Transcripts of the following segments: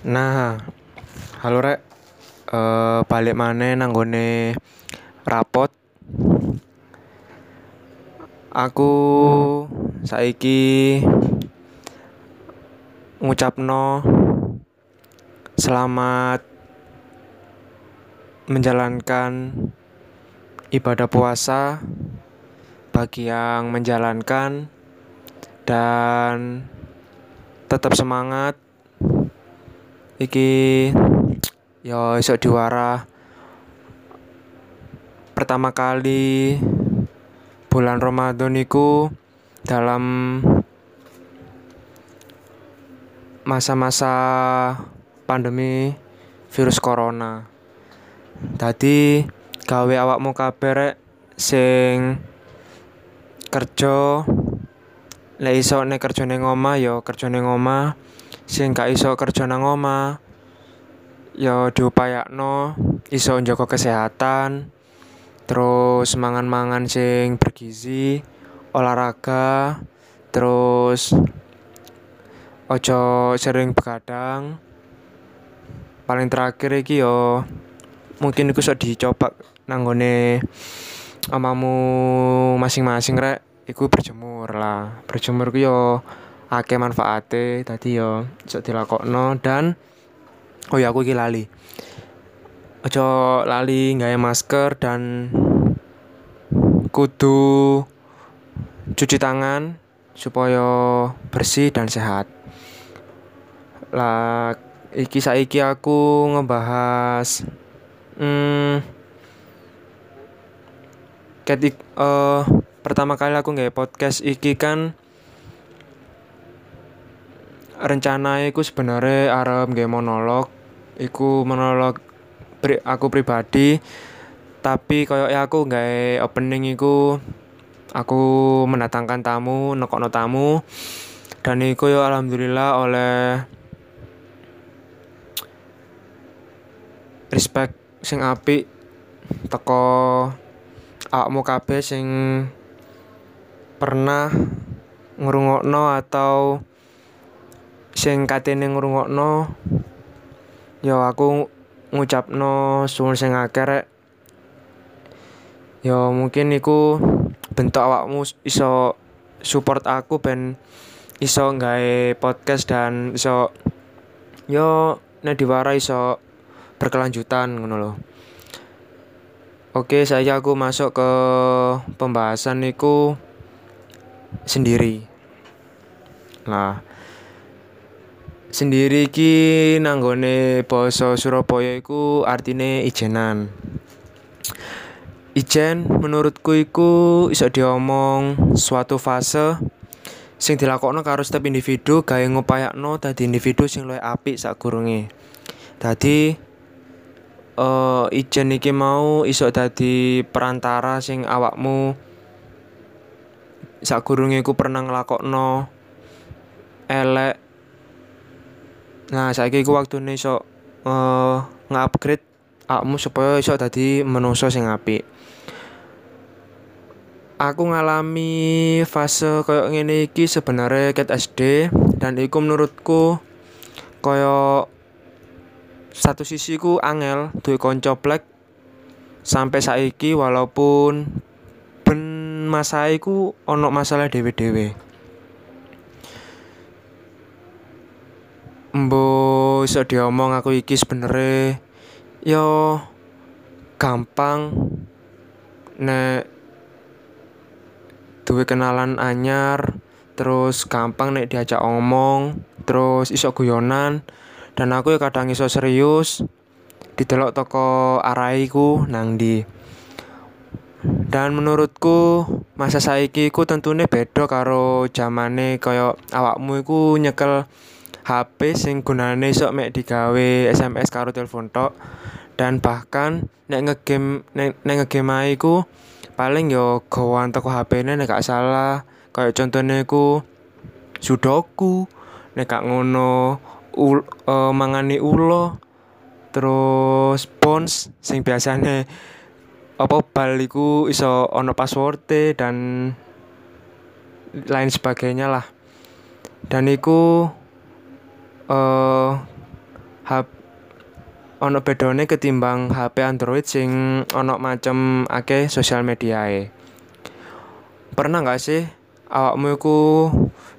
Nah, halo rek, Eh balik maneh nanggone rapot. Aku saiki ngucapno selamat menjalankan ibadah puasa bagi yang menjalankan dan tetap semangat iki yo iso diwara pertama kali bulan Ramadan iku dalam masa-masa pandemi virus corona. Tadi gawe awakmu kabeh rek sing kerja lek iso nek kerja ning omah yo kerja ning omah sing gak iso kerja nang yo diupayakno iso njaga kesehatan terus mangan-mangan sing bergizi olahraga terus ojo sering begadang. Paling terakhir iki yo mungkin iku iso dicoba nanggone omamu masing-masing rek iku berjemur lah. Berjemur ku yo akeh manfaate tadi yo iso dilakokno dan oh ya aku iki lali. Ojo lali nggawe masker dan kudu cuci tangan supaya bersih dan sehat. Lah iki saiki aku ngebahas hmm, ketik eh pertama kali aku nggak podcast iki kan rencana iku sebenarnya arep nggak monolog. Iku monolog pri, aku pribadi tapi koyo aku nggak opening iku aku mendatangkan tamu nekokno tamu. Dan iku yo alhamdulillah oleh respect sing apik teko awakmu kabeh sing pernah ngrungokno atau sing katene ngrungokno yo aku ngucapno suwun sing yo mungkin iku bentuk awakmu iso support aku ben iso nggawe podcast dan iso yo nek diwara iso berkelanjutan ngono loh Oke, saya aku masuk ke pembahasan niku sendiri. Nah, sendiri ki nanggone basa Surabaya iku artine ijenan. Ijen menurutku iku iso diomong suatu fase sing dilakokno karo setiap individu gawe ngupayakno dadi individu sing luwih apik sakgurunge. Dadi uh, ijen iki mau iso dadi perantara sing awakmu sakgurunge iku pernah nglakokno elek Nah, saiki iku waktune iso uh, nge-upgrade awakmu supaya iso dadi menungso sing apik. Aku ngalami fase koyo ngene iki sebenarnya ket SD dan iku menurutku koyo satu sisi ku angel duwe kanca plek sampai saiki walaupun ben masa iku ono masalah dhewe-dhewe. Mbo iso diomong aku iki sebenere yo gampang. Nek duwe kenalan anyar terus gampang nek diajak omong terus iso guyonan dan aku ya kadang iso serius didelok toko araiku nang di dan menurutku masa saiki ku tentune beda karo zamane kaya awakmu iku nyekel HP sing gunane sok mek digawe SMS karo telepon tok. Dan bahkan nek ngegame nek, nek ngegame iku paling yo gawaan teko HP-ne nek gak salah. Kayak contohnya ku sudoku nek gak ngono ul, uh, mangani ulo. Terus pons sing biasane apa bal iku iso ono password dan lain sebagainya lah. Dan iku uh, HP ono bedone ketimbang HP Android sing ono macem akeh sosial mediae. Pernah nggak sih awakmu iku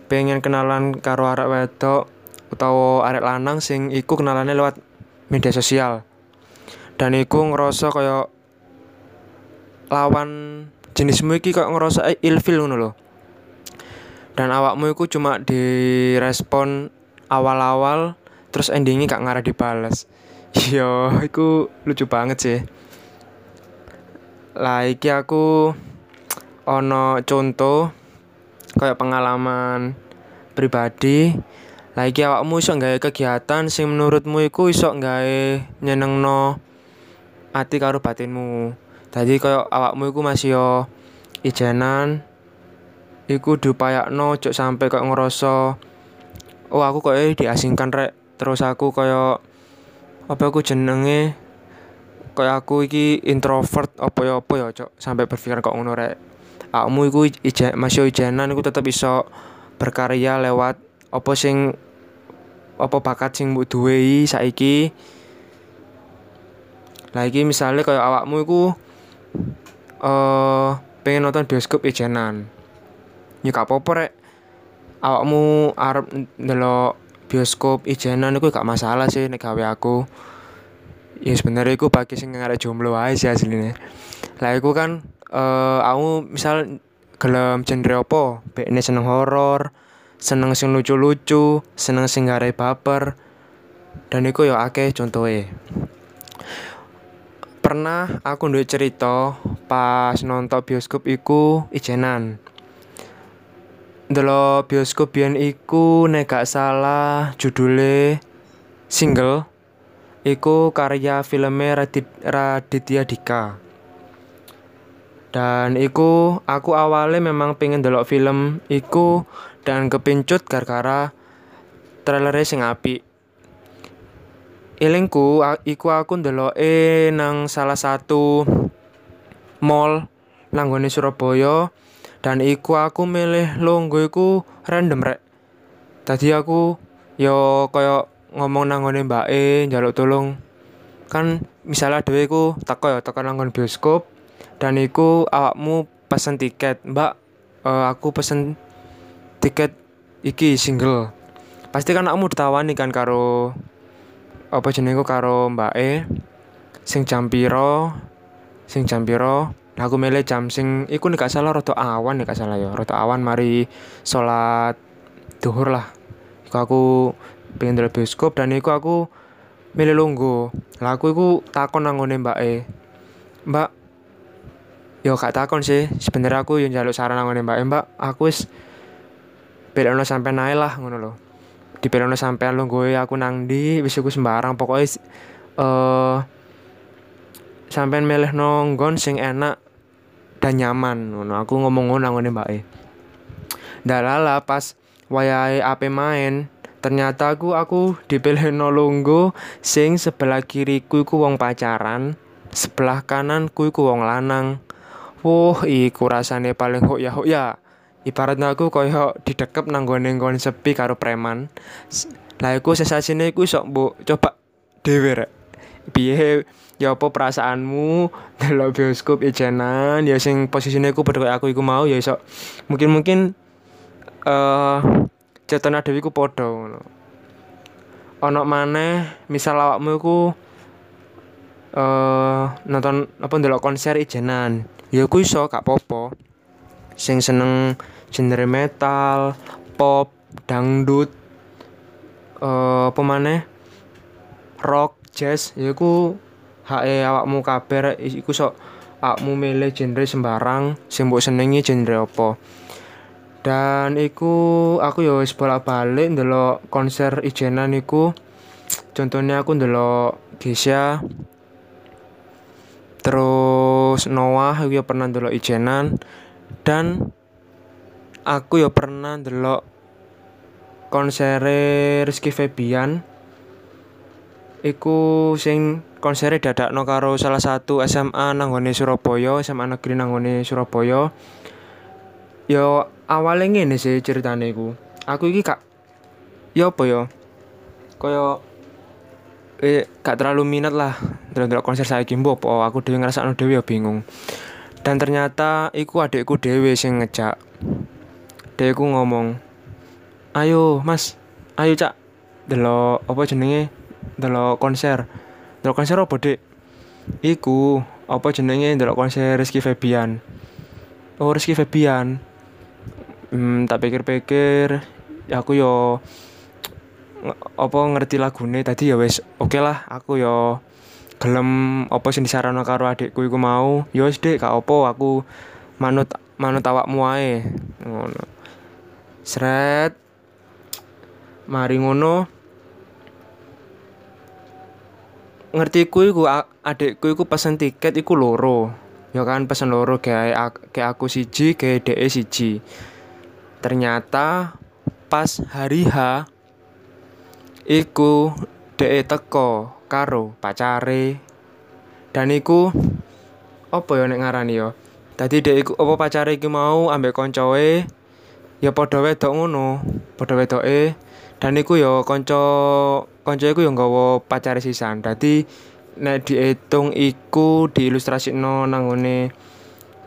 pengen kenalan karo arek wedok utawa arek lanang sing iku kenalane lewat media sosial. Dan iku ngerasa kaya lawan jenismu iki kok ngerasa ilfil ngono lho. Dan awakmu iku cuma direspon awal-awal terus endingnya gak ngarah dibales. Yo, iku lucu banget sih. Lah iki aku ono contoh kayak pengalaman pribadi. Lah iki awakmu iso gawe kegiatan sing menurutmu iku iso gawe nyenengno ati karo batinmu. Tadi kayak awakmu iku masih yo ijenan iku diupayakno cok sampai kok ngerasa oh aku kok diasingkan rek. Terus aku kayak apa aku jenenge? Kayak aku iki introvert apa ya apa ya cok? Sampai berpikir kok ngono rek. Awakmu iku ija, masih ijanan iku tetep iso berkarya lewat apa sing apa bakat sing mbok duwe saiki. Lagi misalnya kayak awakmu iku eh uh, pengen nonton bioskop ijanan. Ya gak apa-apa rek awakmu arep ndelok bioskop ijenan iku gak masalah sih nek gawe aku. Ya sebenarnya iku bagi sing ngarep jomblo aja sih asline. Lah iku kan uh, aku misal gelem genre apa? Bekne seneng horor seneng sing lucu-lucu seneng sing gare baper. Dan iku ya akeh contohe. Pernah aku duwe cerita pas nonton bioskop iku ijenan Delok bioskop biyen iku nek gak salah judule single iku karya filmnya Radit, Raditya Dika. Dan iku aku awalnya memang pengen delok film iku dan kepincut gara-gara trailernya sing apik. Ilingku iku aku ndelok e nang salah satu mall langgone Surabaya dan iku aku milih longgo iku random rek. Tadi aku yo koyo ngomong nanggone E njaluk tolong kan misalnya dhewe iku teko ya teko nanggon bioskop dan iku awakmu pesen tiket. Mbak uh, aku pesen tiket iki single. Pasti kan kamu ditawani kan karo apa jenengku karo mbak E sing jam piro? Sing jam piro aku milih jam sing iku nek salah rada awan nek salah ya. Rada awan mari salat duhur lah. Iku aku pengen bioskop dan iku aku milih lunggu. Lah aku iku takon nang ngone Mbak E. Mbak Yo gak takon sih, sebenarnya aku yo njaluk saran nang ngone Mbak E, Mbak. Aku wis belokno sampe nae lah ngono lho. Di belokno sampean lungguhe aku nang ndi, wis iku sembarang pokoknya eh uh, sampean milih nonggon sing enak dan nyaman ngono aku ngomong ngono nang mbake dalala pas wayahe ape main ternyata aku aku dipilih nolonggo sing sebelah kiriku iku wong pacaran sebelah kananku iku wong lanang Wuh, iku rasane paling hok ya hok ya. Ibaratnya aku koyo didekep nang gone sepi karo preman. Lah iku sensasine iku sok mbok coba dhewe rek. Piye? Ya apa perasaanmu? Dalam bioskop ijenan ya sing posisinya aku padha aku iku mau ya iso. Mungkin mungkin eh uh, dewi ku padha ngono. Maneh misal awakmu eh uh, nonton apa ndelok konser ijenan ya aku iso gak popo sing seneng genre metal pop dangdut eh uh, apa maneh? Rock jazz ya aku hae awakmu kabeh iku sok awakmu milih genre sembarang sing mbok senengi genre apa. Dan iku aku ya wis bolak-balik ndelok konser ijenan iku. Contohnya aku ndelok Gesya terus Noah aku ya pernah ndelok ijenan. Dan aku ya pernah ndelok konser Rizky Febian iku sing konsere dadakno karo salah satu SMA nanggone Surabaya, SMA negeri nanggone Surabaya. Yo awalnya ngene sih ceritane iku. Aku iki kak yo apa yo? Kaya eh, gak terlalu minat lah delok konser saiki mbok apa aku dhewe ngrasakno dhewe ya bingung dan ternyata iku adikku dhewe sing ngejak adikku ngomong ayo mas ayo cak delok apa jenenge delok konser. Delok konser apa dek iku apa jenenge delok konser Rizky Febian? Oh Rizky Febian. Hmm, tak pikir-pikir aku yo apa ngerti lagune. Tadi ya wes oke okay lah aku yo gelem apa sing disarano karo adikku iku mau. Yo wis Dek gak apa aku manut manut awakmu ae. Ngono. Sret. Mari ngono ngerti ku iku adikku iku pesen tiket iku loro. Ya kan pesen loro kayak kayak aku siji kayak DE siji. Ternyata pas hari H iku DE teko karo pacare. Dan iku apa ya nek ngarani ya? Dadi dek iku apa pacare iki mau ambek koncoe ya padha wedok ngono padha wedoke dan iku ya kanca kanca iku ya nggawa pacare sisan. Dadi nek diitung iku diilustrasikno nang ngene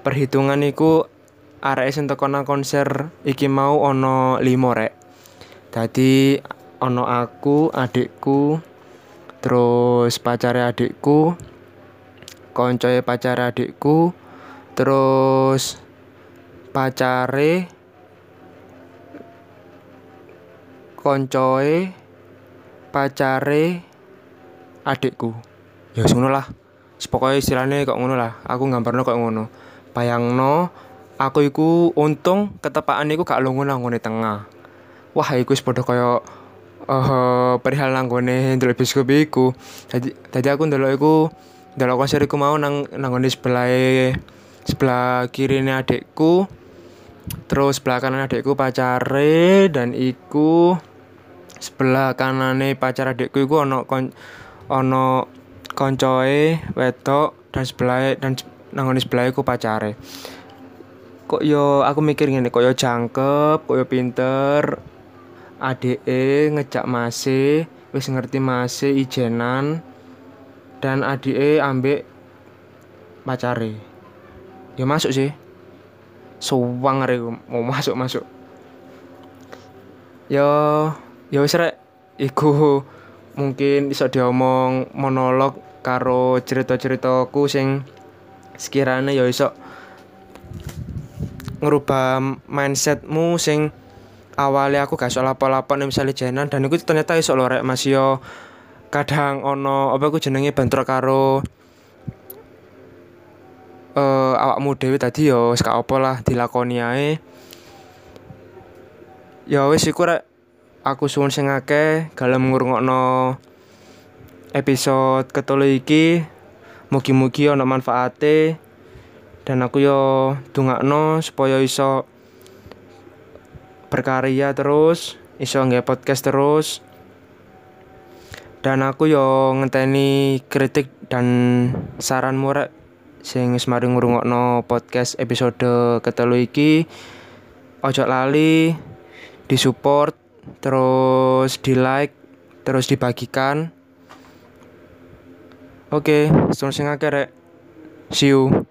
perhitungan iku arek sing teko nang konser iki mau ana 5 rek. Dadi ana aku adikku terus pacare adikku koncoe pacare adikku terus pacare koncoe pacare adikku ya ngono lah pokoknya istilahnya kok ngono lah aku gambarno kok ngono bayangno aku iku untung ketepaan iku gak lungo nang tengah wah iku wis padha kaya uh, perihal nanggone ndelok bioskop iku. Tadi tadi aku ndelok iku ndelok konser iku mau nang nanggone sebelah sebelah kiri ini adekku. Terus sebelah kanan adekku pacare dan iku sebelah kanane pacar adekku iku ono kon ono koncoe wedok dan sebelah dan nanggone sebelah iku pacare. Kok yo aku mikir ngene, kok yo jangkep, kok yo pinter, adike ngejak mase wis ngerti mase ijenan dan adike ambek pacare. Ya masuk sih. Suwang arek mau masuk masuk ya ya wis rek. Iku mungkin iso diomong monolog karo cerita-ceritaku sing sekiranya ya iso ngerubah mindsetmu sing awalnya aku gak soal apa-apa nih misalnya jenan dan itu ternyata iso lho rek Mas. Yo kadang ono apa aku jenenge bentrok karo uh, awakmu dhewe tadi yo wis apa lah dilakoni ae. Ya wis iku rek aku suwun sing akeh galem ngrungokno episode ketelu iki. Mugi-mugi ono manfaate. Dan aku yo dungakno supaya iso berkarya terus iso nggak podcast terus. Dan aku yo ngenteni kritik dan saran murah sing wis mari ngrungokno podcast episode ketelu iki. Ojo lali disupport terus di like terus dibagikan. Oke okay, akeh rek. See you